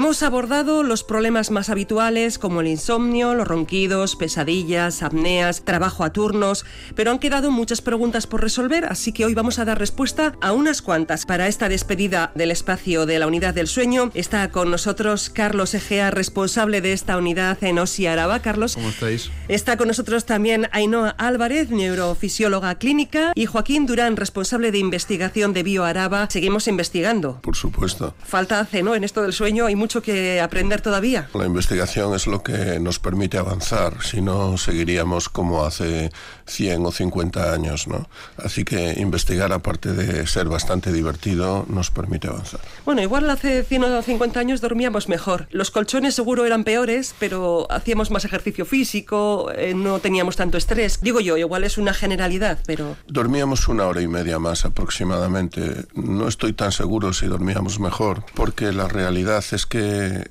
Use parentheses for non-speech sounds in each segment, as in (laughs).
Hemos abordado los problemas más habituales como el insomnio, los ronquidos, pesadillas, apneas, trabajo a turnos, pero han quedado muchas preguntas por resolver, así que hoy vamos a dar respuesta a unas cuantas. Para esta despedida del espacio de la unidad del sueño está con nosotros Carlos Egea, responsable de esta unidad en Osi Araba. Carlos, ¿cómo estáis? Está con nosotros también Ainhoa Álvarez, neurofisióloga clínica, y Joaquín Durán, responsable de investigación de Bio Araba. Seguimos investigando. Por supuesto. Falta hace, ¿no? En esto del sueño y mucho que aprender todavía. La investigación es lo que nos permite avanzar, si no seguiríamos como hace 100 o 50 años, ¿no? Así que investigar, aparte de ser bastante divertido, nos permite avanzar. Bueno, igual hace 100 o 50 años dormíamos mejor. Los colchones seguro eran peores, pero hacíamos más ejercicio físico, eh, no teníamos tanto estrés. Digo yo, igual es una generalidad, pero... Dormíamos una hora y media más aproximadamente. No estoy tan seguro si dormíamos mejor, porque la realidad es que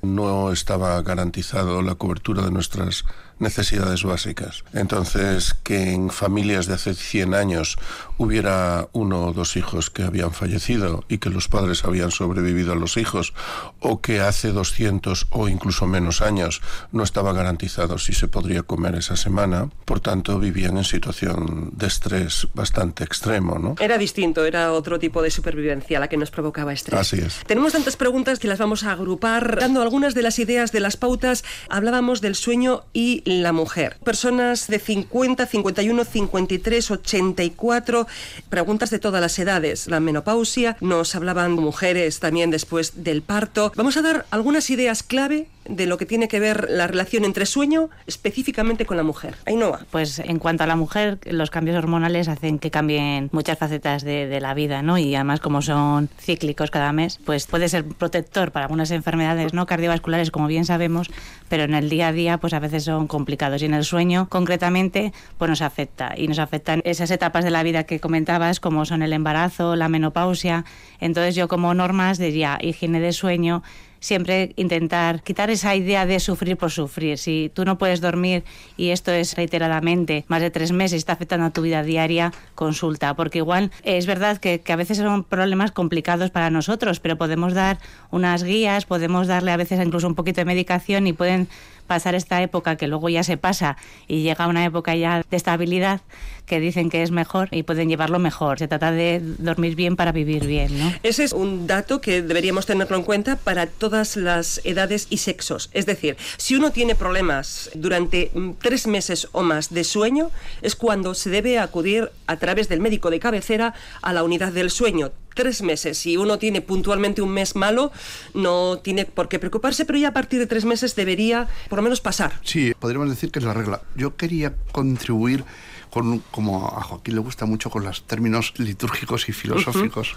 no estaba garantizado la cobertura de nuestras necesidades básicas. Entonces, que en familias de hace 100 años hubiera uno o dos hijos que habían fallecido y que los padres habían sobrevivido a los hijos, o que hace 200 o incluso menos años no estaba garantizado si se podría comer esa semana, por tanto vivían en situación de estrés bastante extremo, ¿no? Era distinto, era otro tipo de supervivencia la que nos provocaba estrés. Así es. Tenemos tantas preguntas que las vamos a agrupar, dando algunas de las ideas de las pautas. Hablábamos del sueño y la mujer. Personas de 50, 51, 53, 84, preguntas de todas las edades. La menopausia, nos hablaban mujeres también después del parto. Vamos a dar algunas ideas clave de lo que tiene que ver la relación entre sueño específicamente con la mujer. Ainhoa. Pues en cuanto a la mujer, los cambios hormonales hacen que cambien muchas facetas de, la vida, ¿no? Y además como son cíclicos cada mes, pues puede ser protector para algunas enfermedades no cardiovasculares, como bien sabemos, pero en el día a día pues a veces son complicados y en el sueño concretamente pues nos afecta y nos afectan esas etapas de la vida que comentabas como son el embarazo, la menopausia. Entonces yo como normas diría higiene de sueño, siempre intentar quitar esa idea de sufrir por sufrir. Si tú no puedes dormir y esto es reiteradamente más de tres meses y está afectando a tu vida diaria, consulta, porque igual es verdad que, que a veces son problemas complicados para nosotros, pero podemos dar unas guías, podemos darle a veces incluso un poquito de medicación y pueden pasar esta época que luego ya se pasa y llega una época ya de estabilidad que dicen que es mejor y pueden llevarlo mejor. Se trata de dormir bien para vivir bien. ¿no? Ese es un dato que deberíamos tenerlo en cuenta para todas las edades y sexos. Es decir, si uno tiene problemas durante tres meses o más de sueño, es cuando se debe acudir a través del médico de cabecera a la unidad del sueño tres meses. Si uno tiene puntualmente un mes malo, no tiene por qué preocuparse, pero ya a partir de tres meses debería por lo menos pasar. Sí, podríamos decir que es la regla. Yo quería contribuir con, como a Joaquín le gusta mucho, con los términos litúrgicos y filosóficos,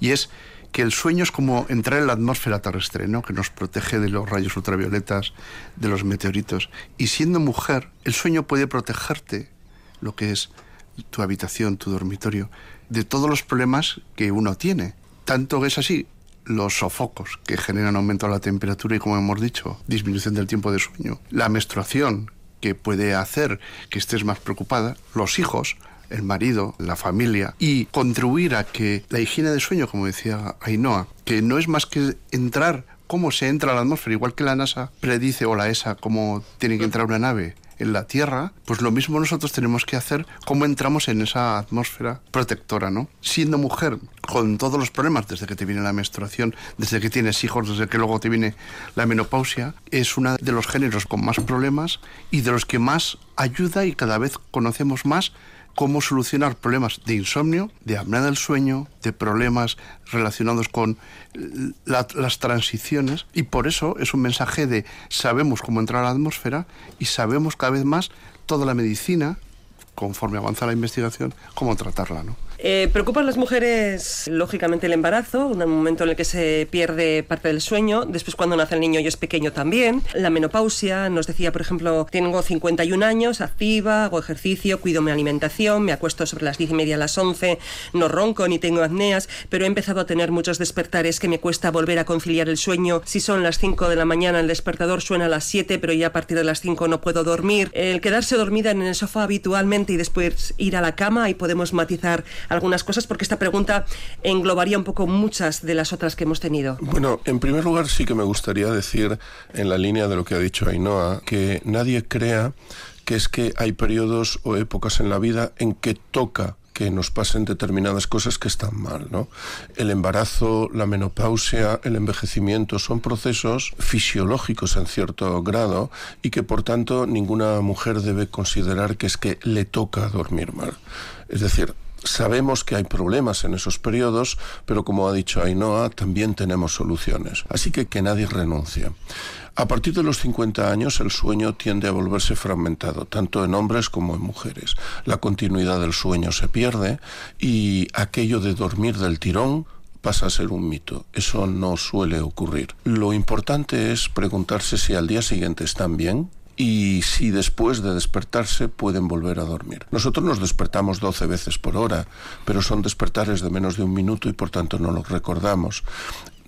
y es que el sueño es como entrar en la atmósfera terrestre, ¿no? que nos protege de los rayos ultravioletas, de los meteoritos. Y siendo mujer, el sueño puede protegerte, lo que es tu habitación, tu dormitorio, de todos los problemas que uno tiene. Tanto es así, los sofocos que generan aumento de la temperatura y, como hemos dicho, disminución del tiempo de sueño, la menstruación que puede hacer que estés más preocupada, los hijos, el marido, la familia, y contribuir a que la higiene de sueño, como decía Ainhoa, que no es más que entrar cómo se entra a la atmósfera, igual que la NASA predice o la ESA cómo tiene que entrar una nave en la Tierra, pues lo mismo nosotros tenemos que hacer cómo entramos en esa atmósfera protectora, ¿no? Siendo mujer, con todos los problemas, desde que te viene la menstruación, desde que tienes hijos, desde que luego te viene la menopausia, es uno de los géneros con más problemas y de los que más ayuda y cada vez conocemos más cómo solucionar problemas de insomnio, de apnea del sueño, de problemas relacionados con las transiciones y por eso es un mensaje de sabemos cómo entrar a la atmósfera y sabemos cada vez más toda la medicina conforme avanza la investigación, cómo tratarla. ¿no? Eh, preocupan las mujeres, lógicamente, el embarazo, un momento en el que se pierde parte del sueño. Después, cuando nace el niño y es pequeño también. La menopausia, nos decía, por ejemplo, tengo 51 años, activa, hago ejercicio, cuido mi alimentación, me acuesto sobre las 10 y media a las 11, no ronco ni tengo apneas, pero he empezado a tener muchos despertares que me cuesta volver a conciliar el sueño. Si son las 5 de la mañana, el despertador suena a las 7, pero ya a partir de las 5 no puedo dormir. El quedarse dormida en el sofá habitualmente y después ir a la cama, y podemos matizar algunas cosas porque esta pregunta englobaría un poco muchas de las otras que hemos tenido. Bueno, en primer lugar sí que me gustaría decir, en la línea de lo que ha dicho Ainhoa, que nadie crea que es que hay periodos o épocas en la vida en que toca que nos pasen determinadas cosas que están mal, ¿no? El embarazo, la menopausia, el envejecimiento son procesos fisiológicos en cierto grado y que por tanto ninguna mujer debe considerar que es que le toca dormir mal. Es decir, Sabemos que hay problemas en esos periodos, pero como ha dicho Ainhoa, también tenemos soluciones. Así que que nadie renuncie. A partir de los 50 años el sueño tiende a volverse fragmentado, tanto en hombres como en mujeres. La continuidad del sueño se pierde y aquello de dormir del tirón pasa a ser un mito. Eso no suele ocurrir. Lo importante es preguntarse si al día siguiente están bien, y si después de despertarse pueden volver a dormir. Nosotros nos despertamos 12 veces por hora, pero son despertares de menos de un minuto y por tanto no los recordamos.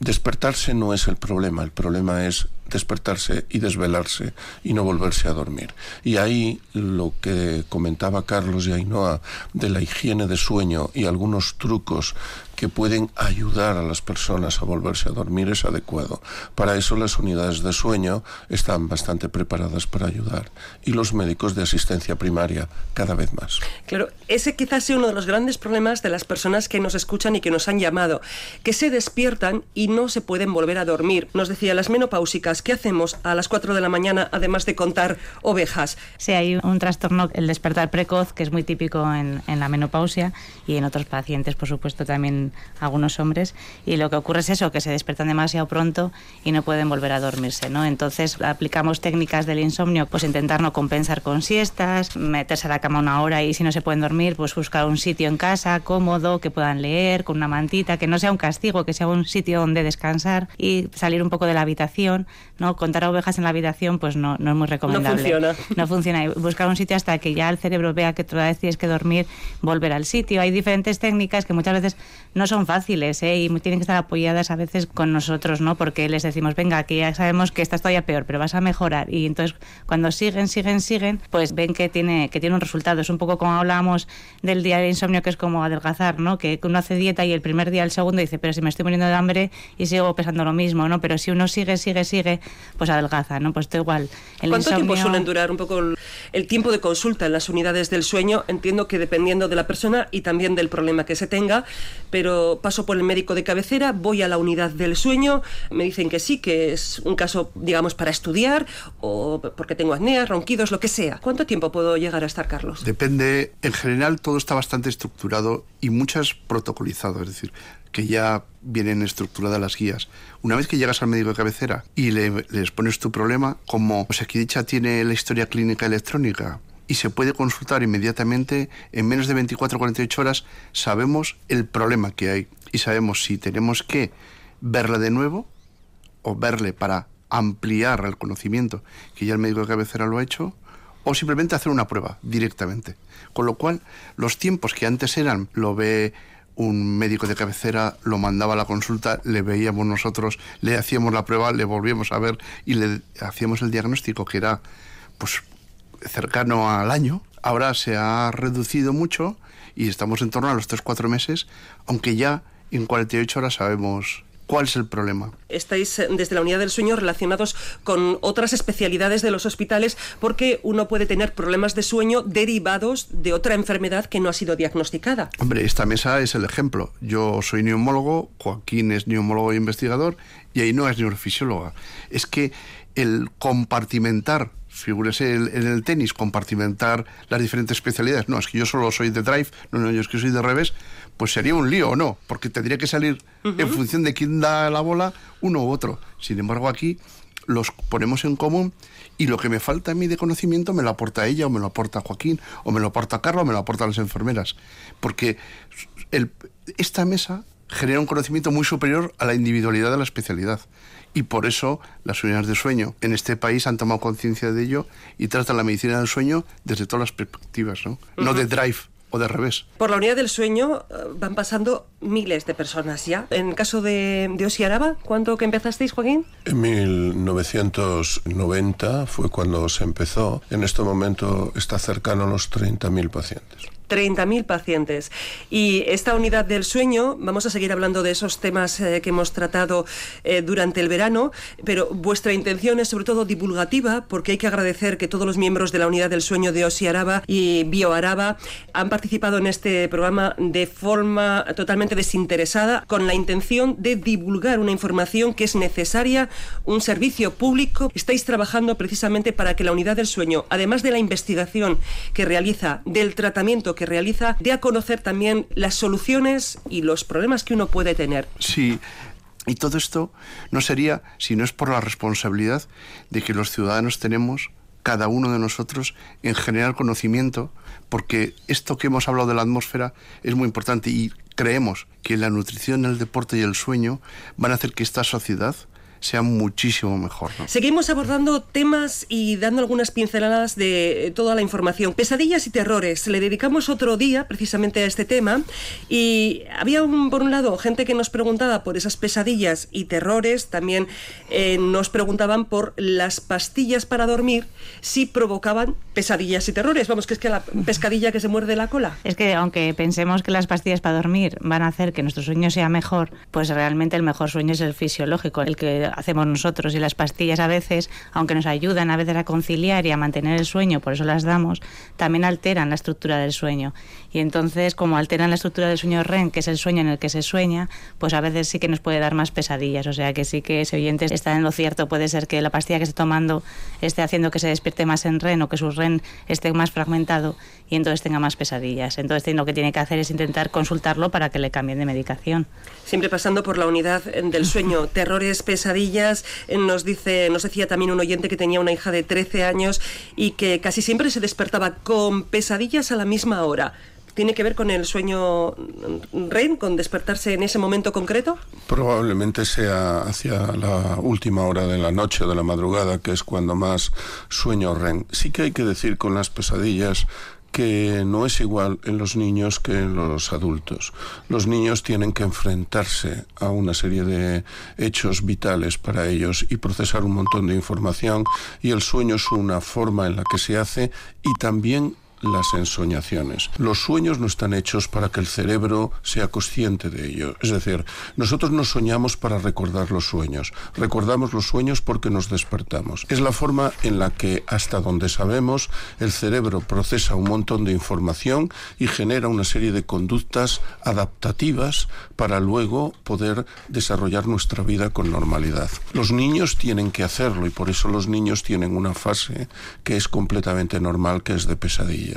Despertarse no es el problema, el problema es despertarse y desvelarse y no volverse a dormir. Y ahí lo que comentaba Carlos y Ainhoa de la higiene de sueño y algunos trucos que pueden ayudar a las personas a volverse a dormir es adecuado. Para eso las unidades de sueño están bastante preparadas para ayudar y los médicos de asistencia primaria cada vez más. Claro, ese quizás sea uno de los grandes problemas de las personas que nos escuchan y que nos han llamado, que se despiertan y no se pueden volver a dormir. Nos decía las menopáusicas, ¿qué hacemos a las 4 de la mañana además de contar ovejas? Sí, hay un trastorno, el despertar precoz, que es muy típico en, en la menopausia y en otros pacientes, por supuesto, también algunos hombres y lo que ocurre es eso, que se despiertan demasiado pronto y no pueden volver a dormirse, ¿no? Entonces aplicamos técnicas del insomnio, pues intentar no compensar con siestas, meterse a la cama una hora y si no se pueden dormir, pues buscar un sitio en casa cómodo, que puedan leer, con una mantita, que no sea un castigo, que sea un sitio donde descansar y salir un poco de la habitación, ¿no? Contar ovejas en la habitación, pues no, no es muy recomendable. No funciona. No funciona. Buscar un sitio hasta que ya el cerebro vea que toda vez tienes que dormir, volver al sitio. Hay diferentes técnicas que muchas veces no son fáciles ¿eh? y tienen que estar apoyadas a veces con nosotros, ¿no? Porque les decimos, venga, que ya sabemos que estás todavía peor, pero vas a mejorar. Y entonces cuando siguen, siguen, siguen, pues ven que tiene, que tiene un resultado. Es un poco como hablábamos del día de insomnio, que es como adelgazar, ¿no? Que uno hace dieta y el primer día, el segundo dice, pero si me estoy muriendo de hambre y sigo pesando lo mismo, ¿no? Pero si uno sigue, sigue, sigue, pues adelgaza, ¿no? Pues esto igual. El ¿Cuánto tiempo suelen durar un poco el tiempo de consulta en las unidades del sueño? Entiendo que dependiendo de la persona y también del problema que se tenga, pero paso por el médico de cabecera, voy a la unidad del sueño, me dicen que sí, que es un caso, digamos, para estudiar o porque tengo apnea, ronquidos, lo que sea. ¿Cuánto tiempo puedo llegar a estar, Carlos? Depende, en general todo está bastante estructurado y muchas protocolizado, es decir, que ya vienen estructuradas las guías. Una vez que llegas al médico de cabecera y le, les pones tu problema, como dicha tiene la historia clínica electrónica, y se puede consultar inmediatamente en menos de 24 o 48 horas sabemos el problema que hay y sabemos si tenemos que verle de nuevo o verle para ampliar el conocimiento que ya el médico de cabecera lo ha hecho o simplemente hacer una prueba directamente. Con lo cual, los tiempos que antes eran, lo ve un médico de cabecera, lo mandaba a la consulta, le veíamos nosotros, le hacíamos la prueba, le volvíamos a ver y le hacíamos el diagnóstico que era pues cercano al año. Ahora se ha reducido mucho y estamos en torno a los 3-4 meses, aunque ya en 48 horas sabemos ¿Cuál es el problema? Estáis eh, desde la unidad del sueño relacionados con otras especialidades de los hospitales porque uno puede tener problemas de sueño derivados de otra enfermedad que no ha sido diagnosticada. Hombre, esta mesa es el ejemplo. Yo soy neumólogo, Joaquín es neumólogo e investigador y ahí no es neurofisióloga. Es que el compartimentar figúrese en el tenis, compartimentar las diferentes especialidades. No, es que yo solo soy de drive, no, no, yo es que soy de revés, pues sería un lío, ¿o no? Porque tendría que salir en función de quién da la bola, uno u otro. Sin embargo, aquí los ponemos en común y lo que me falta a mí de conocimiento me lo aporta ella o me lo aporta Joaquín o me lo aporta Carlos o me lo aportan las enfermeras. Porque el, esta mesa genera un conocimiento muy superior a la individualidad de la especialidad. Y por eso las unidades de sueño en este país han tomado conciencia de ello y tratan la medicina del sueño desde todas las perspectivas, ¿no? No de drive, o de revés. Por la unidad del sueño eh, van pasando miles de personas ya. En el caso de, de Osiaraba, ¿cuándo que empezasteis, Joaquín? En 1990 fue cuando se empezó. En este momento está cercano a los 30.000 pacientes. 30.000 pacientes. Y esta unidad del sueño, vamos a seguir hablando de esos temas eh, que hemos tratado eh, durante el verano, pero vuestra intención es sobre todo divulgativa, porque hay que agradecer que todos los miembros de la unidad del sueño de Osi Araba y Bioaraba han participado en este programa de forma totalmente desinteresada, con la intención de divulgar una información que es necesaria, un servicio público. Estáis trabajando precisamente para que la unidad del sueño, además de la investigación que realiza, del tratamiento que realiza, de a conocer también las soluciones y los problemas que uno puede tener. Sí, y todo esto no sería si no es por la responsabilidad de que los ciudadanos tenemos, cada uno de nosotros, en generar conocimiento, porque esto que hemos hablado de la atmósfera es muy importante y creemos que la nutrición, el deporte y el sueño van a hacer que esta sociedad sea muchísimo mejor. Seguimos abordando temas y dando algunas pinceladas de toda la información. Pesadillas y terrores. Le dedicamos otro día precisamente a este tema y había un, por un lado gente que nos preguntaba por esas pesadillas y terrores. También eh, nos preguntaban por las pastillas para dormir si provocaban pesadillas y terrores. Vamos, que es que la pescadilla que se muerde la cola. Es que aunque pensemos que las pastillas para dormir van a hacer que nuestro sueño sea mejor, pues realmente el mejor sueño es el fisiológico, el que hacemos nosotros y las pastillas a veces, aunque nos ayudan a veces a conciliar y a mantener el sueño, por eso las damos, también alteran la estructura del sueño. Y entonces, como alteran la estructura del sueño REM, que es el sueño en el que se sueña, pues a veces sí que nos puede dar más pesadillas. O sea que sí que ese oyente está en lo cierto. Puede ser que la pastilla que esté tomando esté haciendo que se despierte más en REM o que su REM esté más fragmentado y entonces tenga más pesadillas. Entonces lo que tiene que hacer es intentar consultarlo para que le cambien de medicación. Siempre pasando por la unidad del sueño, (laughs) terrores, pesadillas. Eh, nos dice, nos decía también un oyente que tenía una hija de 13 años y que casi siempre se despertaba con pesadillas a la misma hora. ¿Tiene que ver con el sueño REM, con despertarse en ese momento concreto? Probablemente sea hacia la última hora de la noche o de la madrugada, que es cuando más sueño REM. Sí que hay que decir con las pesadillas que no es igual en los niños que en los adultos. Los niños tienen que enfrentarse a una serie de hechos vitales para ellos y procesar un montón de información y el sueño es una forma en la que se hace y también las ensoñaciones. Los sueños no están hechos para que el cerebro sea consciente de ello. Es decir, nosotros no soñamos para recordar los sueños. Recordamos los sueños porque nos despertamos. Es la forma en la que, hasta donde sabemos, el cerebro procesa un montón de información y genera una serie de conductas adaptativas para luego poder desarrollar nuestra vida con normalidad. Los niños tienen que hacerlo y por eso los niños tienen una fase que es completamente normal, que es de pesadilla.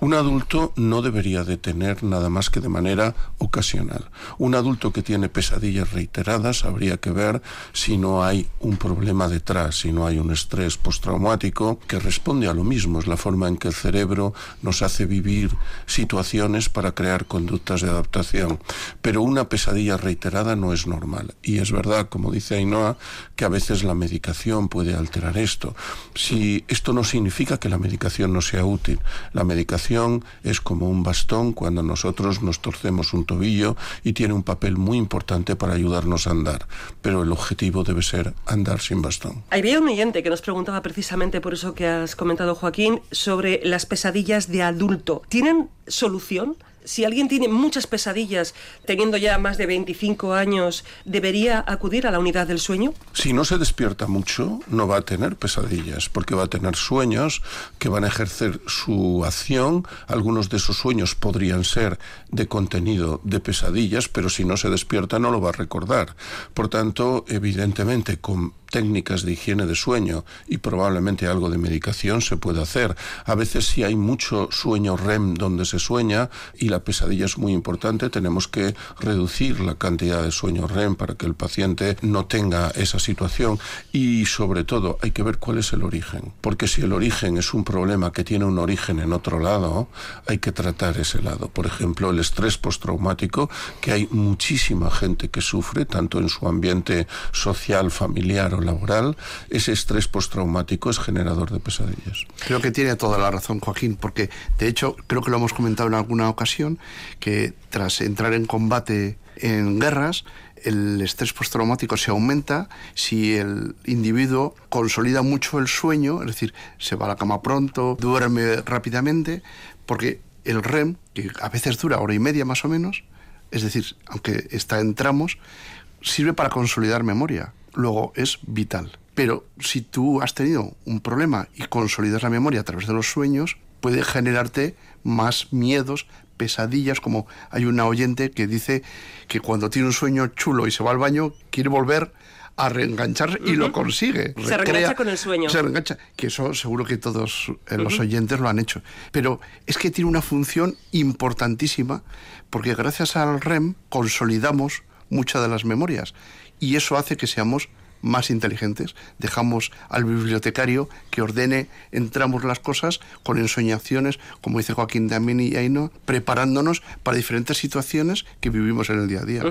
Un adulto no debería de tener nada más que de manera ocasional. Un adulto que tiene pesadillas reiteradas habría que ver si no hay un problema detrás, si no hay un estrés postraumático que responde a lo mismo. Es la forma en que el cerebro nos hace vivir situaciones para crear conductas de adaptación. Pero una pesadilla reiterada no es normal. Y es verdad, como dice Ainhoa, que a veces la medicación puede alterar esto. Si esto no significa que la medicación no sea útil, la medicación es como un bastón cuando nosotros nos torcemos un tobillo y tiene un papel muy importante para ayudarnos a andar, pero el objetivo debe ser andar sin bastón. Había un oyente que nos preguntaba precisamente por eso que has comentado, Joaquín, sobre las pesadillas de adulto. ¿Tienen solución? Si alguien tiene muchas pesadillas, teniendo ya más de 25 años, ¿debería acudir a la unidad del sueño? Si no se despierta mucho, no va a tener pesadillas, porque va a tener sueños que van a ejercer su acción. Algunos de esos sueños podrían ser de contenido de pesadillas, pero si no se despierta no lo va a recordar. Por tanto, evidentemente, con técnicas de higiene de sueño y probablemente algo de medicación se puede hacer. A veces si hay mucho sueño REM donde se sueña y la pesadilla es muy importante, tenemos que reducir la cantidad de sueño REM para que el paciente no tenga esa situación y sobre todo hay que ver cuál es el origen, porque si el origen es un problema que tiene un origen en otro lado, hay que tratar ese lado. Por ejemplo, el estrés postraumático, que hay muchísima gente que sufre, tanto en su ambiente social, familiar o laboral, ese estrés postraumático es generador de pesadillas. Creo que tiene toda la razón Joaquín, porque de hecho creo que lo hemos comentado en alguna ocasión, que tras entrar en combate en guerras, el estrés postraumático se aumenta si el individuo consolida mucho el sueño, es decir, se va a la cama pronto, duerme rápidamente, porque el REM, que a veces dura hora y media más o menos, es decir, aunque está en tramos, sirve para consolidar memoria. Luego es vital. Pero si tú has tenido un problema y consolidas la memoria a través de los sueños, puede generarte más miedos, pesadillas, como hay una oyente que dice que cuando tiene un sueño chulo y se va al baño, quiere volver a reenganchar y lo consigue. Se reengancha con el sueño. Se reengancha, que eso seguro que todos eh, los oyentes lo han hecho. Pero es que tiene una función importantísima porque gracias al REM consolidamos muchas de las memorias y eso hace que seamos más inteligentes. Dejamos al bibliotecario que ordene, entramos las cosas con ensoñaciones, como dice Joaquín también y Aino, preparándonos para diferentes situaciones que vivimos en el día a día.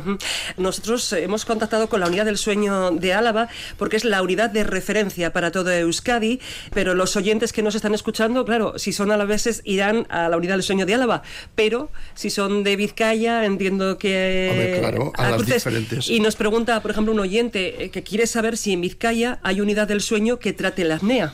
Nosotros hemos contactado con la Unidad del Sueño de Álava porque es la unidad de referencia para todo Euskadi, pero los oyentes que nos están escuchando, claro, si son alaveses irán a la Unidad del Sueño de Álava, pero si son de Vizcaya, entiendo que... claro, a, las diferentes. Y nos pregunta, por ejemplo, un oyente eh, que quiere saber ver si en Vizcaya hay unidad del sueño que trate la apnea.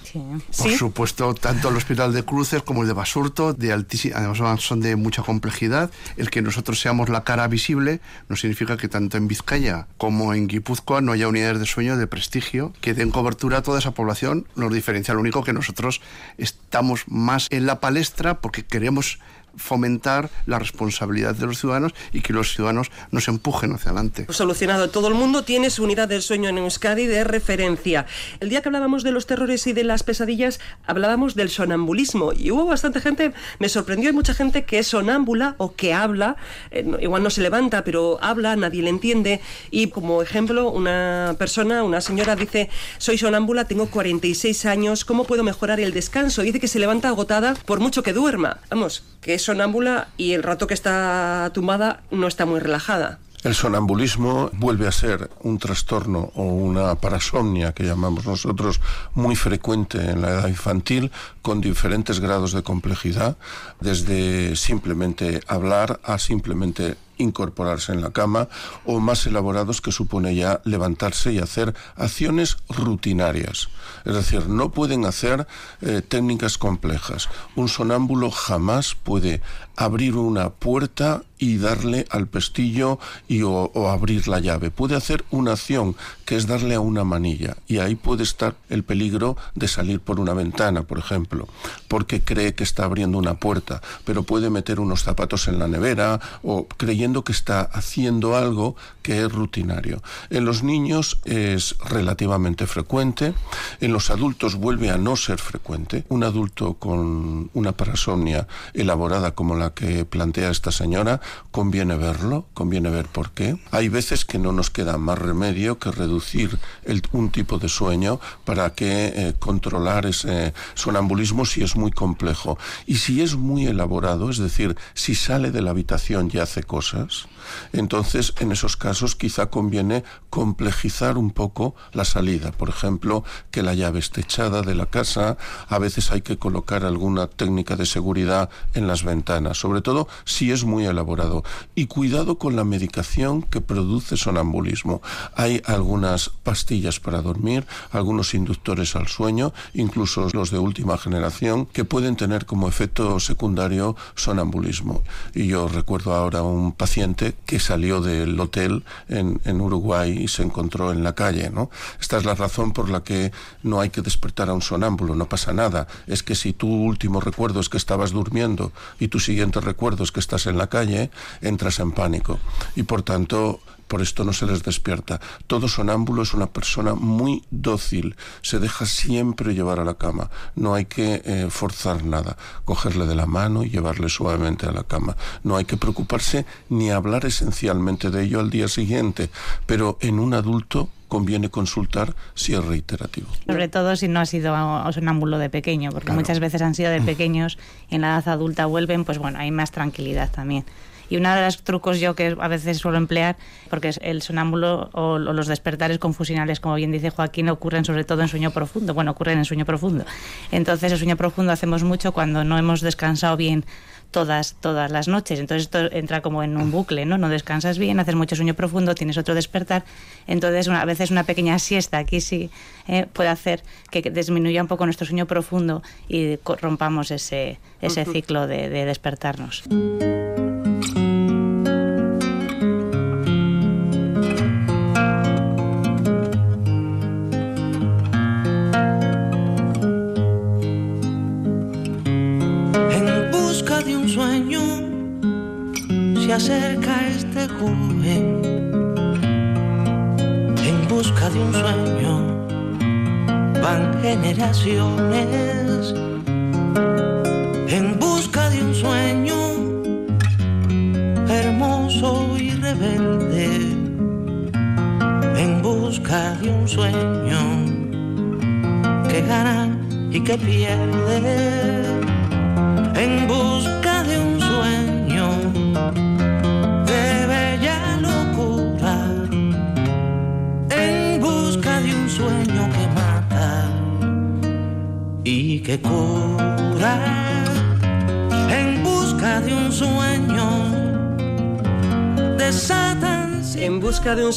Por supuesto, tanto el Hospital de Cruces como el de Basurto, de altísima, además son de mucha complejidad. El que nosotros seamos la cara visible no significa que tanto en Vizcaya como en Guipúzcoa no haya unidades de sueño de prestigio que den cobertura a toda esa población. Nos diferencia lo único que nosotros estamos más en la palestra porque queremos fomentar la responsabilidad de los ciudadanos y que los ciudadanos nos empujen hacia adelante. Solucionado. Todo el mundo tiene su unidad del sueño en Euskadi de referencia. El día que hablábamos de los terrores y de las pesadillas, hablábamos del sonambulismo y hubo bastante gente, me sorprendió, hay mucha gente que es sonámbula o que habla, eh, igual no se levanta, pero habla, nadie le entiende y como ejemplo, una persona, una señora dice, soy sonámbula, tengo 46 años, ¿cómo puedo mejorar el descanso? Dice que se levanta agotada por mucho que duerma. Vamos, que es sonámbula y el rato que está tumbada no está muy relajada. El sonambulismo vuelve a ser un trastorno o una parasomnia que llamamos nosotros muy frecuente en la edad infantil con diferentes grados de complejidad, desde simplemente hablar a simplemente incorporarse en la cama o más elaborados que supone ya levantarse y hacer acciones rutinarias. Es decir, no pueden hacer eh, técnicas complejas. Un sonámbulo jamás puede abrir una puerta y darle al pestillo y o, abrir la llave. Puede hacer una acción que es darle a una manilla y ahí puede estar el peligro de salir por una ventana, por ejemplo, porque cree que está abriendo una puerta, pero puede meter unos zapatos en la nevera o creyendo que está haciendo algo que es rutinario. En los niños es relativamente frecuente, en los adultos vuelve a no ser frecuente. Un adulto con una parasomnia elaborada como la que plantea esta señora, conviene verlo, conviene ver por qué. Hay veces que no nos queda más remedio que reducir el, un tipo de sueño para que eh, controlar ese sonambulismo si es muy complejo. Y si es muy elaborado, es decir, si sale de la habitación y hace cosas, entonces en esos casos quizá conviene complejizar un poco la salida. Por ejemplo, que la llave esté echada de la casa, a veces hay que colocar alguna técnica de seguridad en las ventanas sobre todo si es muy elaborado. Y cuidado con la medicación que produce sonambulismo. Hay algunas pastillas para dormir, algunos inductores al sueño, incluso los de última generación, que pueden tener como efecto secundario sonambulismo. Y yo recuerdo ahora un paciente que salió del hotel en, en Uruguay y se encontró en la calle. ¿no? Esta es la razón por la que no hay que despertar a un sonámbulo, no pasa nada. Es que si tu último recuerdo es que estabas durmiendo y tu siguiente recuerdos que estás en la calle, entras en pánico. Y por tanto, por esto no se les despierta. Todo sonámbulo es una persona muy dócil, se deja siempre llevar a la cama, no hay que eh, forzar nada, cogerle de la mano y llevarle suavemente a la cama. No hay que preocuparse ni hablar esencialmente de ello al día siguiente, pero en un adulto conviene consultar si es reiterativo. Sobre todo si no ha sido sonámbulo de pequeño, porque muchas veces han sido de pequeños y en la edad adulta vuelven, pues bueno, hay más tranquilidad también. Y uno de los trucos yo que a veces suelo emplear, porque el sonámbulo o, los despertares confusionales, como bien dice Joaquín, ocurren sobre todo en sueño profundo. Bueno, ocurren en sueño profundo. Entonces, el sueño profundo hacemos mucho cuando no hemos descansado bien todas, todas las noches. Entonces esto entra como en un bucle, ¿no? No descansas bien, haces mucho sueño profundo, tienes otro despertar. Entonces una, a veces una pequeña siesta aquí sí eh, puede hacer que disminuya un poco nuestro sueño profundo y rompamos ese, ese ciclo de, de despertarnos.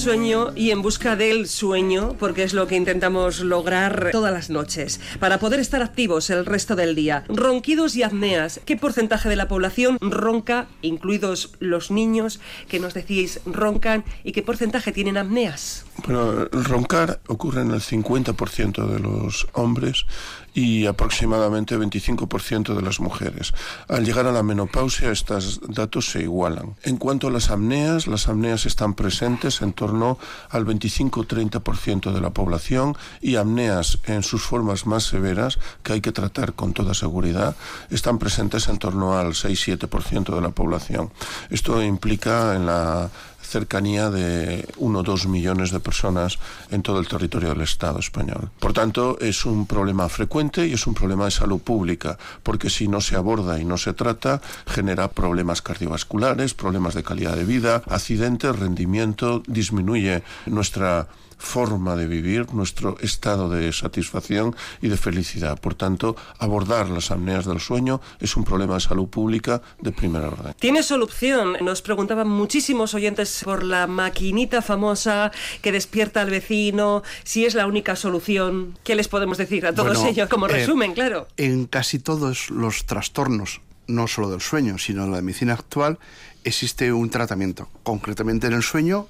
Sueño y en busca del sueño, porque es lo que intentamos lograr todas las noches, para poder estar activos el resto del día. Ronquidos y apneas. ¿Qué porcentaje de la población ronca, incluidos los niños que nos decís roncan, y qué porcentaje tienen apneas? Bueno, roncar ocurre en el 50% de los hombres y aproximadamente 25% de las mujeres. Al llegar a la menopausia estos datos se igualan. En cuanto a las apneas, las apneas están presentes en torno al 25-30% de la población y apneas en sus formas más severas, que hay que tratar con toda seguridad, están presentes en torno al 6-7% de la población. Esto implica en la cercanía de 1 o 2 millones de personas en todo el territorio del Estado español. Por tanto, es un problema frecuente y es un problema de salud pública, porque si no se aborda y no se trata, genera problemas cardiovasculares, problemas de calidad de vida, accidentes, rendimiento, disminuye nuestra forma de vivir, nuestro estado de satisfacción y de felicidad. Por tanto, abordar las apneas del sueño es un problema de salud pública de primera orden. ¿Tiene solución? Nos preguntaban muchísimos oyentes por la maquinita famosa que despierta al vecino, si es la única solución. ¿Qué les podemos decir a todos ellos? Como eh, resumen, claro. En casi todos los trastornos, no solo del sueño, sino de la medicina actual, existe un tratamiento. Concretamente en el sueño,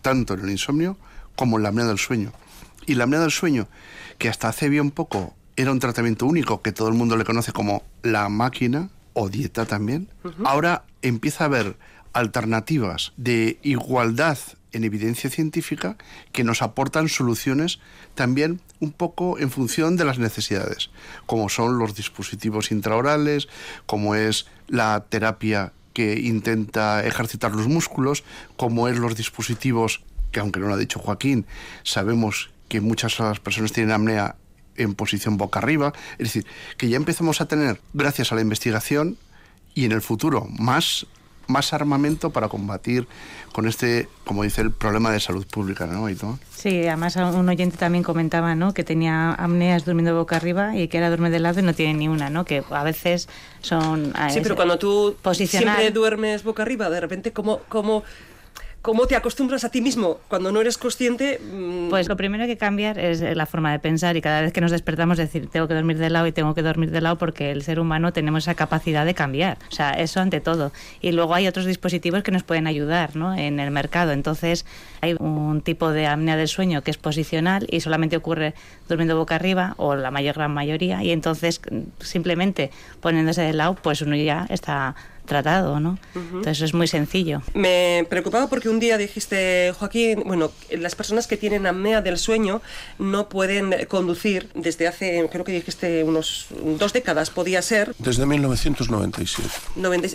tanto en el insomnio como la apnea del sueño. Y la apnea del sueño, que hasta hace bien poco era un tratamiento único que todo el mundo le conoce como la máquina o dieta también, ahora empieza a haber alternativas de igualdad en evidencia científica que nos aportan soluciones también un poco en función de las necesidades, como son los dispositivos intraorales, como es la terapia que intenta ejercitar los músculos, como es los dispositivos que aunque no lo ha dicho Joaquín, sabemos que muchas de las personas tienen apnea en posición boca arriba. Es decir, que ya empezamos a tener, gracias a la investigación y en el futuro, más, más armamento para combatir con este, como dice, el problema de salud pública, ¿no? Sí, además un oyente también comentaba, ¿no? Que tenía apneas durmiendo boca arriba y que era duerme de lado y no tiene ni una, ¿no? Que a veces son... Sí, pero cuando tú siempre duermes boca arriba, de repente, ¿cómo, cómo ¿Cómo te acostumbras a ti mismo cuando no eres consciente? Mm, pues lo primero que cambiar es la forma de pensar y cada vez que nos despertamos decir tengo que dormir de lado y tengo que dormir de lado porque el ser humano tenemos esa capacidad de cambiar. O sea, eso ante todo. Y luego hay otros dispositivos que nos pueden ayudar ¿no? en el mercado. Entonces hay un tipo de apnea del sueño que es posicional y solamente ocurre durmiendo boca arriba o la mayor gran mayoría y entonces simplemente poniéndose de lado pues uno ya está tratado, ¿no? Entonces es muy sencillo. Me preocupaba porque un día dijiste, Joaquín, bueno, las personas que tienen apnea del sueño no pueden conducir desde hace, creo que dijiste unos dos décadas, podía ser. Desde 1997.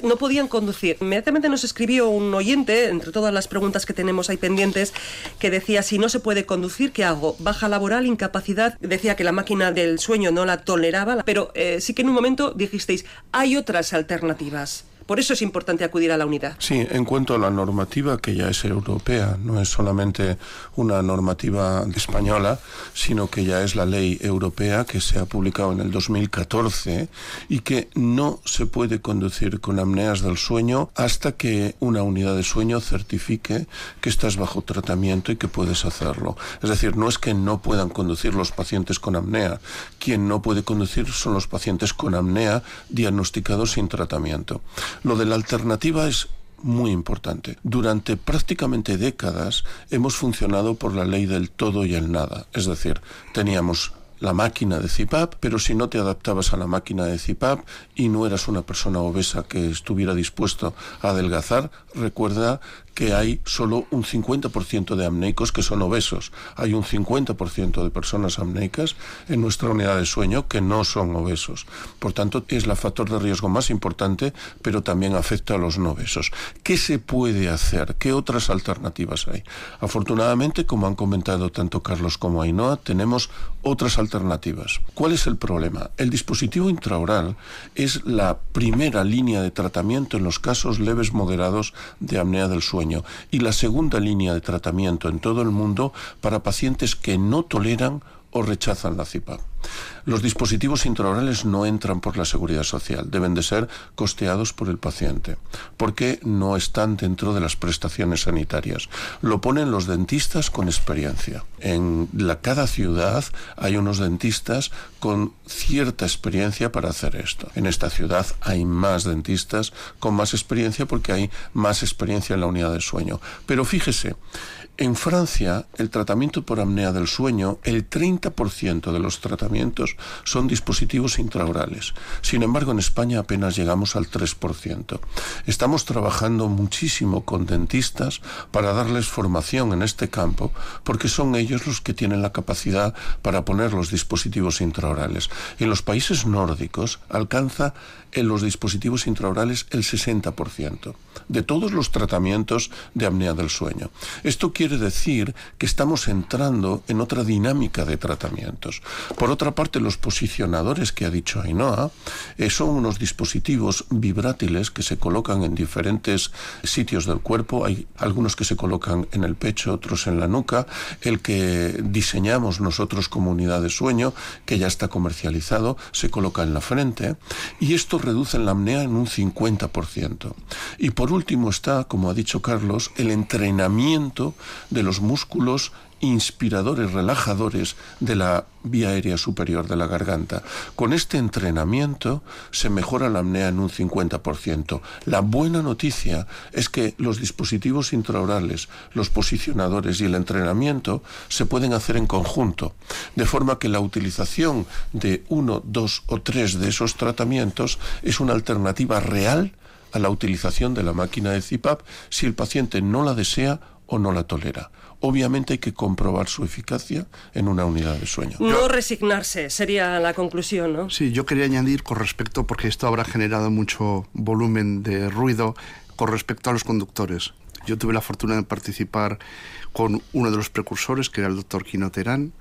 no podían conducir. Inmediatamente nos escribió un oyente, entre todas las preguntas que tenemos ahí pendientes, que decía, si no se puede conducir, ¿qué hago? Baja laboral, incapacidad. Decía que la máquina del sueño no la toleraba, pero eh, sí que en un momento dijisteis, hay otras alternativas. Por eso es importante acudir a la unidad. Sí, en cuanto a la normativa, que ya es europea, no es solamente una normativa española, sino que ya es la ley europea que se ha publicado en el 2014 y que no se puede conducir con apneas del sueño hasta que una unidad de sueño certifique que estás bajo tratamiento y que puedes hacerlo. Es decir, no es que no puedan conducir los pacientes con apnea. Quien no puede conducir son los pacientes con apnea diagnosticados sin tratamiento. Lo de la alternativa es muy importante. Durante prácticamente décadas hemos funcionado por la ley del todo y el nada. Es decir, teníamos la máquina de CIPAP, pero si no te adaptabas a la máquina de CIPAP y no eras una persona obesa que estuviera dispuesto a adelgazar, recuerda que hay solo un 50% de amneicos que son obesos. Hay un 50% de personas amneicas en nuestra unidad de sueño que no son obesos. Por tanto, es el factor de riesgo más importante, pero también afecta a los no obesos. ¿Qué se puede hacer? ¿Qué otras alternativas hay? Afortunadamente, como han comentado tanto Carlos como Ainhoa, tenemos otras alternativas. ¿Cuál es el problema? El dispositivo intraoral es la primera línea de tratamiento en los casos leves moderados de apnea del sueño y la segunda línea de tratamiento en todo el mundo para pacientes que no toleran o rechazan la CIPAP. Los dispositivos intraorales no entran por la seguridad social, deben de ser costeados por el paciente, porque no están dentro de las prestaciones sanitarias. Lo ponen los dentistas con experiencia. En cada ciudad hay unos dentistas con cierta experiencia para hacer esto. En esta ciudad hay más dentistas con más experiencia porque hay más experiencia en la unidad de sueño. Pero fíjese, en Francia, el tratamiento por apnea del sueño, el 30% de los tratamientos son dispositivos intraorales. Sin embargo, en España apenas llegamos al 3%. Estamos trabajando muchísimo con dentistas para darles formación en este campo, porque son ellos los que tienen la capacidad para poner los dispositivos intraorales. En los países nórdicos alcanza en los dispositivos intraorales el 60% de todos los tratamientos de apnea del sueño. Esto quiere decir que estamos entrando en otra dinámica de tratamientos. Por otra parte, los posicionadores que ha dicho Ainhoa eh, son unos dispositivos vibrátiles que se colocan en diferentes sitios del cuerpo. Hay algunos que se colocan en el pecho, otros en la nuca. El que diseñamos nosotros como unidad de sueño, que ya está comercializado, se coloca en la frente. Y esto reducen la apnea en un 50%. Y por último está, como ha dicho Carlos, el entrenamiento de los músculos inspiradores, relajadores de la vía aérea superior de la garganta. Con este entrenamiento se mejora la apnea en un 50%. La buena noticia es que los dispositivos intraorales, los posicionadores y el entrenamiento se pueden hacer en conjunto, de forma que la utilización de uno, dos o tres de esos tratamientos es una alternativa real a la utilización de la máquina de CIPAP si el paciente no la desea o no la tolera. Obviamente hay que comprobar su eficacia en una unidad de sueño. No resignarse sería la conclusión, ¿no? Sí, yo quería añadir con respecto, porque esto habrá generado mucho volumen de ruido, con respecto a los conductores. Yo tuve la fortuna de participar con uno de los precursores, que era el doctor Quino Terán,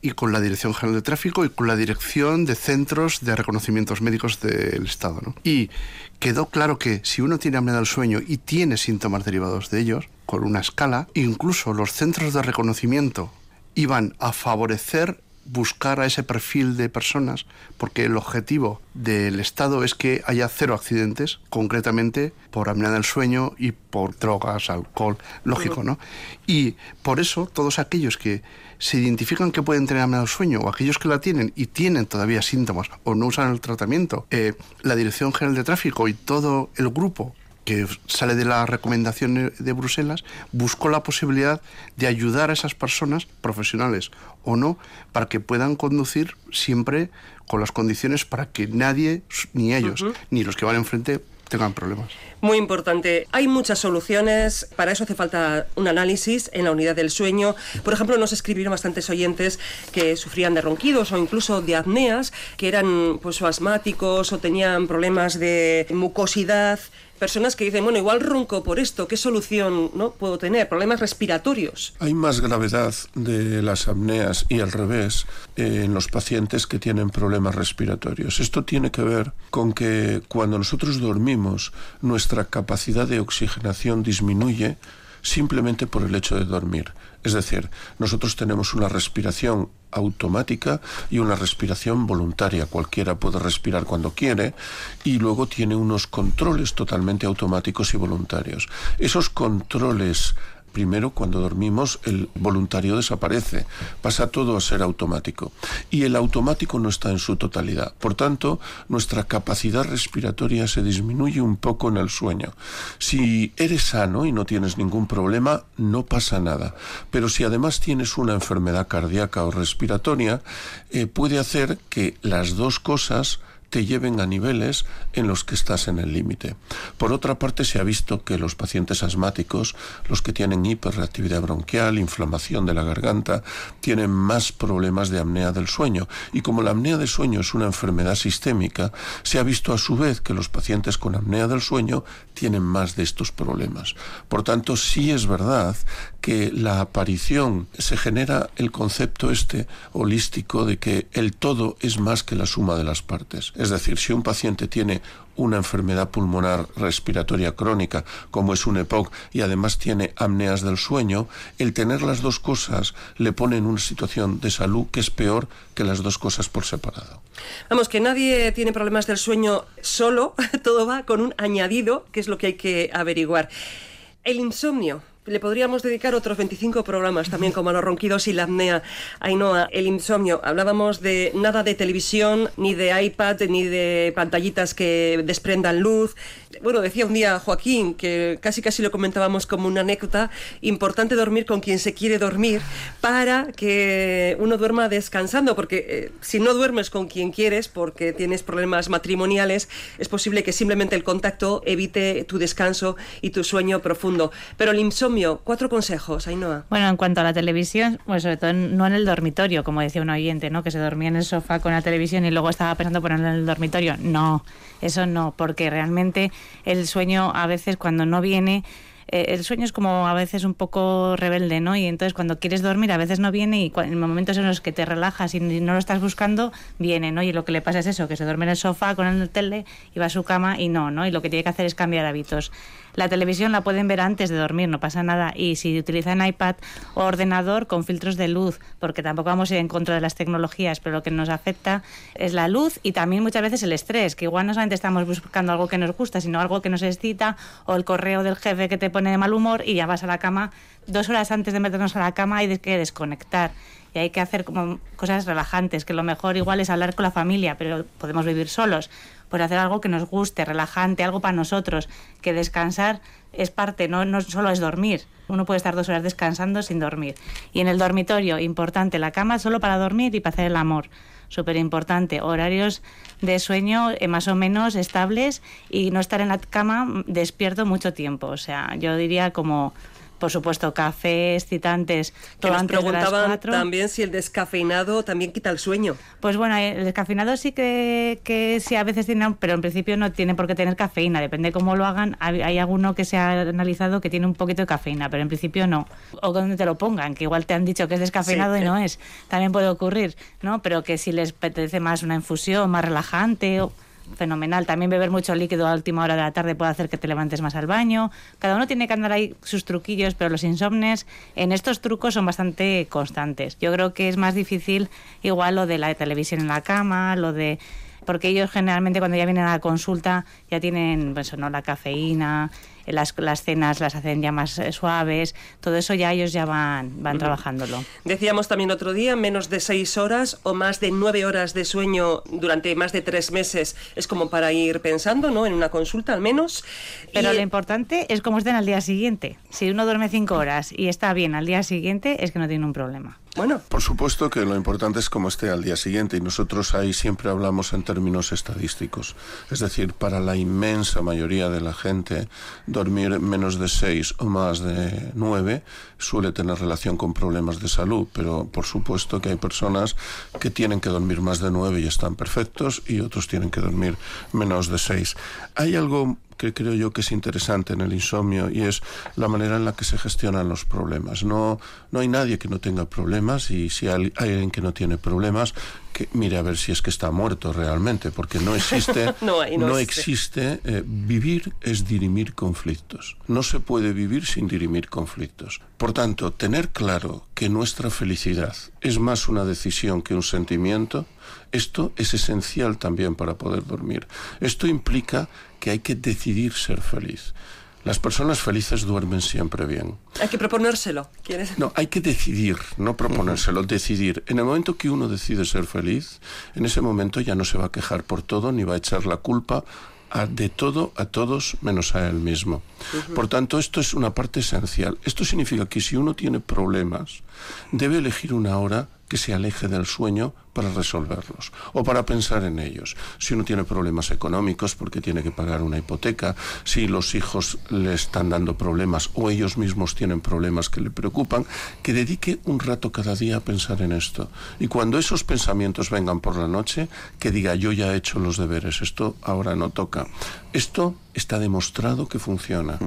y con la Dirección General de Tráfico y con la Dirección de Centros de Reconocimientos Médicos del Estado. ¿no? Y quedó claro que si uno tiene apnea del sueño y tiene síntomas derivados de ellos, con una escala, incluso los centros de reconocimiento iban a favorecer buscar a ese perfil de personas, porque el objetivo del Estado es que haya cero accidentes, concretamente por apnea del sueño y por drogas, alcohol, lógico, ¿no? Y por eso todos aquellos que se identifican que pueden tener apnea del sueño o aquellos que la tienen y tienen todavía síntomas o no usan el tratamiento, eh, la Dirección General de Tráfico y todo el grupo que sale de la recomendación de Bruselas, buscó la posibilidad de ayudar a esas personas, profesionales o no, para que puedan conducir siempre con las condiciones para que nadie, ni ellos, ni los que van enfrente, tengan problemas. Muy importante. Hay muchas soluciones. Para eso hace falta un análisis en la unidad del sueño. Por ejemplo, nos escribieron bastantes oyentes que sufrían de ronquidos o incluso de apneas, que eran pues asmáticos o tenían problemas de mucosidad personas que dicen, bueno, igual ronco por esto, ¿qué solución no puedo tener? Problemas respiratorios. Hay más gravedad de las apneas y al revés eh, en los pacientes que tienen problemas respiratorios. Esto tiene que ver con que cuando nosotros dormimos, nuestra capacidad de oxigenación disminuye simplemente por el hecho de dormir. Es decir, nosotros tenemos una respiración automática y una respiración voluntaria. Cualquiera puede respirar cuando quiere y luego tiene unos controles totalmente automáticos y voluntarios. Esos controles Primero, cuando dormimos, el voluntario desaparece, pasa todo a ser automático. Y el automático no está en su totalidad. Por tanto, nuestra capacidad respiratoria se disminuye un poco en el sueño. Si eres sano y no tienes ningún problema, no pasa nada. Pero si además tienes una enfermedad cardíaca o respiratoria, eh, puede hacer que las dos cosas te lleven a niveles en los que estás en el límite. Por otra parte, se ha visto que los pacientes asmáticos, los que tienen hiperreactividad bronquial, inflamación de la garganta, tienen más problemas de apnea del sueño. Y como la apnea del sueño es una enfermedad sistémica, se ha visto a su vez que los pacientes con apnea del sueño tienen más de estos problemas. Por tanto, sí es verdad que la aparición se genera el concepto este holístico de que el todo es más que la suma de las partes. Es decir, si un paciente tiene una enfermedad pulmonar respiratoria crónica, como es un EPOC, y además tiene apneas del sueño, el tener las dos cosas le pone en una situación de salud que es peor que las dos cosas por separado. Vamos, que nadie tiene problemas del sueño solo, (laughs) todo va con un añadido, que es lo que hay que averiguar. El insomnio le podríamos dedicar otros 25 programas también, como los ronquidos y la apnea. Ainhoa, el insomnio. Hablábamos de nada de televisión, ni de iPad, ni de pantallitas que desprendan luz. Bueno, decía un día Joaquín, que casi casi lo comentábamos como una anécdota, importante dormir con quien se quiere dormir para que uno duerma descansando, porque eh, si no duermes con quien quieres, porque tienes problemas matrimoniales, es posible que simplemente el contacto evite tu descanso y tu sueño profundo. Pero el insomnio cuatro consejos, Ainhoa. Bueno, en cuanto a la televisión, pues sobre todo no en el dormitorio, como decía un oyente, ¿no? Que se dormía en el sofá con la televisión y luego estaba pensando ponerlo en el dormitorio. No, eso no, porque realmente el sueño a veces cuando no viene eh, el sueño es como a veces un poco rebelde, ¿no? Y entonces cuando quieres dormir a veces no viene y en momentos en los que te relajas y no lo estás buscando, viene, ¿no? Y lo que le pasa es eso, que se duerme en el sofá con el tele y va a su cama y no, ¿no? Y lo que tiene que hacer es cambiar hábitos. La televisión la pueden ver antes de dormir, no pasa nada. Y si utilizan iPad o ordenador con filtros de luz, porque tampoco vamos a ir en contra de las tecnologías, pero lo que nos afecta es la luz y también muchas veces el estrés, que igual no solamente estamos buscando algo que nos gusta, sino algo que nos excita, o el correo del jefe que te pone de mal humor y ya vas a la cama dos horas antes de meternos a la cama hay que desconectar y hay que hacer como cosas relajantes, que lo mejor igual es hablar con la familia, pero podemos vivir solos pues hacer algo que nos guste, relajante, algo para nosotros, que descansar es parte, no, no solo es dormir. Uno puede estar dos horas descansando sin dormir. Y en el dormitorio, importante, la cama solo para dormir y para hacer el amor. Súper importante. Horarios de sueño eh, más o menos estables y no estar en la cama despierto mucho tiempo. O sea, yo diría como por supuesto, cafés, citantes, todo que nos preguntaban también si el descafeinado también quita el sueño. Pues bueno, el descafeinado sí que, que sí a veces tiene, pero en principio no tiene por qué tener cafeína, depende cómo lo hagan. Hay, alguno que se ha analizado que tiene un poquito de cafeína, pero en principio no. O donde te lo pongan, que igual te han dicho que es descafeinado y no es. También puede ocurrir, ¿no? Pero que si les apetece más una infusión, más relajante o fenomenal. También beber mucho líquido a última hora de la tarde puede hacer que te levantes más al baño. Cada uno tiene que andar ahí sus truquillos, pero los insomnes en estos trucos son bastante constantes. Yo creo que es más difícil igual lo de la televisión en la cama, lo de porque ellos generalmente cuando ya vienen a la consulta ya tienen pues, ¿no? la cafeína, las, las cenas las hacen ya más eh, suaves, todo eso ya ellos ya van, van trabajándolo. Decíamos también otro día, menos de seis horas o más de nueve horas de sueño durante más de tres meses es como para ir pensando, ¿no? En una consulta al menos. Pero Y- lo importante es cómo estén al día siguiente. Si uno duerme cinco horas y está bien al día siguiente, es que no tiene un problema. Bueno, Por supuesto que lo importante es cómo esté al día siguiente y nosotros ahí siempre hablamos en términos estadísticos. Es decir, para la inmensa mayoría de la gente, dormir menos de seis o más de nueve suele tener relación con problemas de salud, pero por supuesto que hay personas que tienen que dormir más de nueve y están perfectos y otros tienen que dormir menos de seis. Hay algo que creo yo que es interesante en el insomnio y es la manera en la que se gestionan los problemas. No, no hay nadie que no tenga problemas y si hay alguien que no tiene problemas, que mire a ver si es que está muerto realmente, porque no existe, (laughs) No hay, no existe. existe, eh, vivir es dirimir conflictos. No se puede vivir sin dirimir conflictos. Por tanto, tener claro que nuestra felicidad es más una decisión que un sentimiento, esto es esencial también para poder dormir. Esto implica que hay que decidir ser feliz. Las personas felices duermen siempre bien. hay que proponérselo. ¿Quieres? No, hay que decidir, no proponérselo, decidir. En el momento que uno decide ser feliz, en ese momento ya no se va a quejar por todo ni va a echar la culpa a- de todo a todos menos a él mismo. Por tanto, esto es una parte esencial. Esto significa que si uno tiene problemas, debe elegir una hora que se aleje del sueño para resolverlos o para pensar en ellos. Si uno tiene problemas económicos porque tiene que pagar una hipoteca, si los hijos le están dando problemas o ellos mismos tienen problemas que le preocupan, que dedique un rato cada día a pensar en esto. Y cuando esos pensamientos vengan por la noche, que diga yo ya he hecho los deberes, esto ahora no toca. Esto está demostrado que funciona.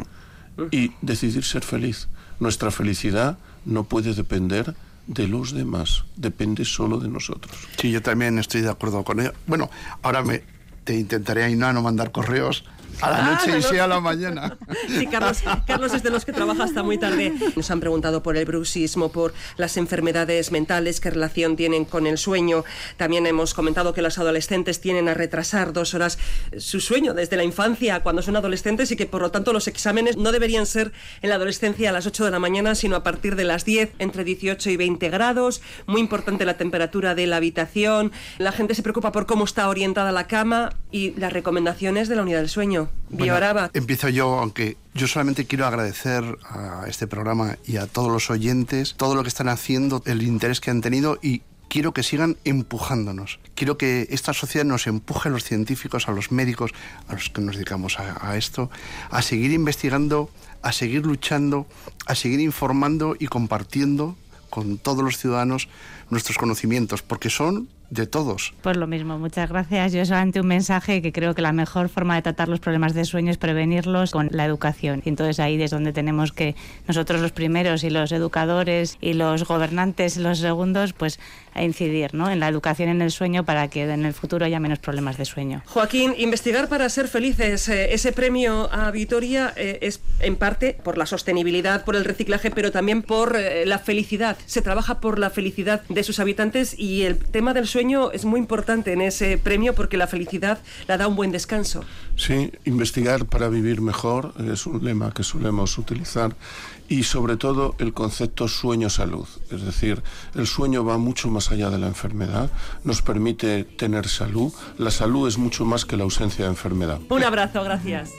Y decidir ser feliz. Nuestra felicidad no puede depender de los demás, depende solo de nosotros. Sí, yo también estoy de acuerdo con ello. Bueno, ahora me te intentaré Ainhoa no mandar correos a la noche no, y sí a la mañana. (laughs) Sí, Carlos, Carlos es de los que trabaja hasta muy tarde. Nos han preguntado por el bruxismo, por las enfermedades mentales, qué relación tienen con el sueño. También hemos comentado que los adolescentes tienen a retrasar dos horas su sueño desde la infancia cuando son adolescentes y que por lo tanto los exámenes no deberían ser en la adolescencia a las 8 de la mañana, sino a partir de las 10, entre 18 y 20 grados. Muy importante la temperatura de la habitación. La gente se preocupa por cómo está orientada la cama y las recomendaciones de la unidad del sueño. Bueno, empiezo yo, aunque yo solamente quiero agradecer a este programa y a todos los oyentes todo lo que están haciendo, el interés que han tenido y quiero que sigan empujándonos. Quiero que esta sociedad nos empuje a los científicos, a los médicos, a los que nos dedicamos a, a esto, a seguir investigando, a seguir luchando, a seguir informando y compartiendo con todos los ciudadanos nuestros conocimientos, porque son de todos. Pues lo mismo, muchas gracias. Yo solamente un mensaje que creo que la mejor forma de tratar los problemas de sueño es prevenirlos con la educación. Y entonces ahí es donde tenemos que nosotros los primeros y los educadores y los gobernantes los segundos, pues a incidir ¿no? en la educación en el sueño para que en el futuro haya menos problemas de sueño. Joaquín, investigar para ser felices. eh, ese premio a Vitoria eh, es en parte por la sostenibilidad, por el reciclaje, pero también por eh, la felicidad. Se trabaja por la felicidad de sus habitantes y el tema del sueño es muy importante en ese premio porque la felicidad la da un buen descanso. Sí, investigar para vivir mejor es un lema que solemos utilizar y sobre todo el concepto sueño-salud. Es decir, el sueño va mucho más allá de la enfermedad, nos permite tener salud. La salud es mucho más que la ausencia de enfermedad. Un abrazo, gracias.